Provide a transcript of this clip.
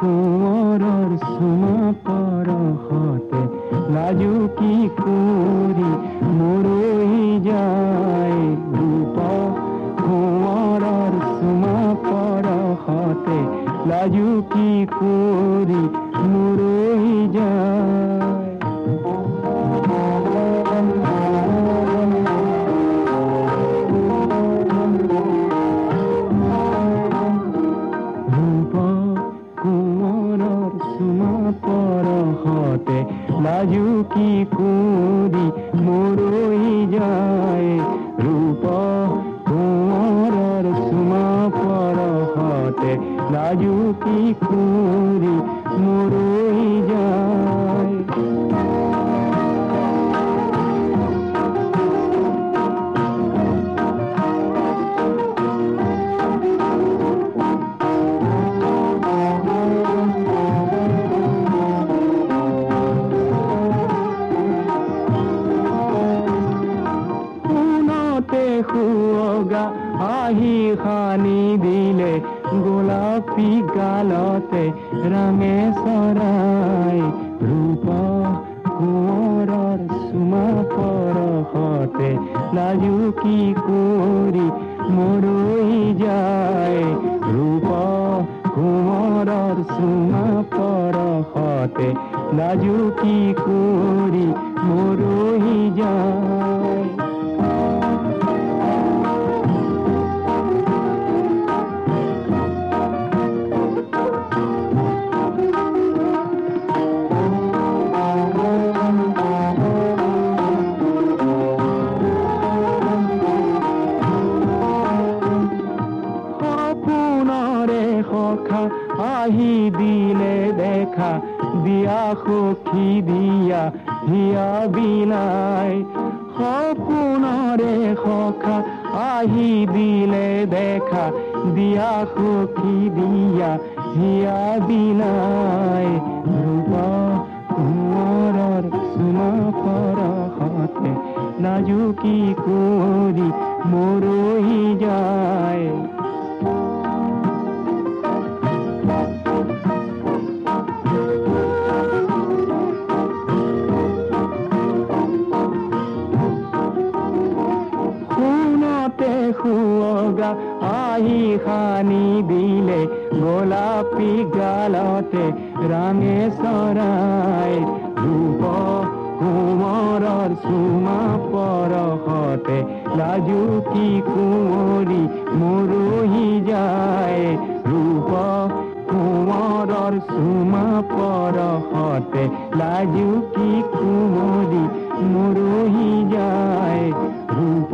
কোমরর সোনা পর হাতে লাজুকি করি, মরেই যায় রূপ। কোমরর সোনা পর হাতে লাজুকি করি, মরেই যায়। হতে লাজু কি করি মরই যায়। রূপ তোমার সুমা পর হতে লাজু কি শুয়গা আহি সানি দিলে গোলাপী গালতে ৰঙে চৰাই ৰূপ কোঁৱৰৰ চুমা পৰহতে লাজু কি কৰি মৰৈ যায় ৰূপ কোঁৱৰৰ চুমা পৰহতে লাজু কি আহি দিলে দেখা, দিয়া সখী দিয়া, হিয়া বিলাই সপোনৰে সখা, আহি দিলে দেখা, দিয়া সখী দিয়া, হিয়া বিলাই ৰূপ কোঁৱৰৰ চুমা পৰহতে, নাজুকি কৰি মৰহি যায়। আহি সানি দিলে, গোলাপী গালতে ৰাঙে চৰাই ৰূপ কোমৰৰ চুমা পৰহতে লাজু কি কুঁৱৰী মৰহি যায়। ৰূপ কোমৰৰ চুমা পৰহতে লাজু কি কুঁৱৰী মৰহি যায়। ৰূপ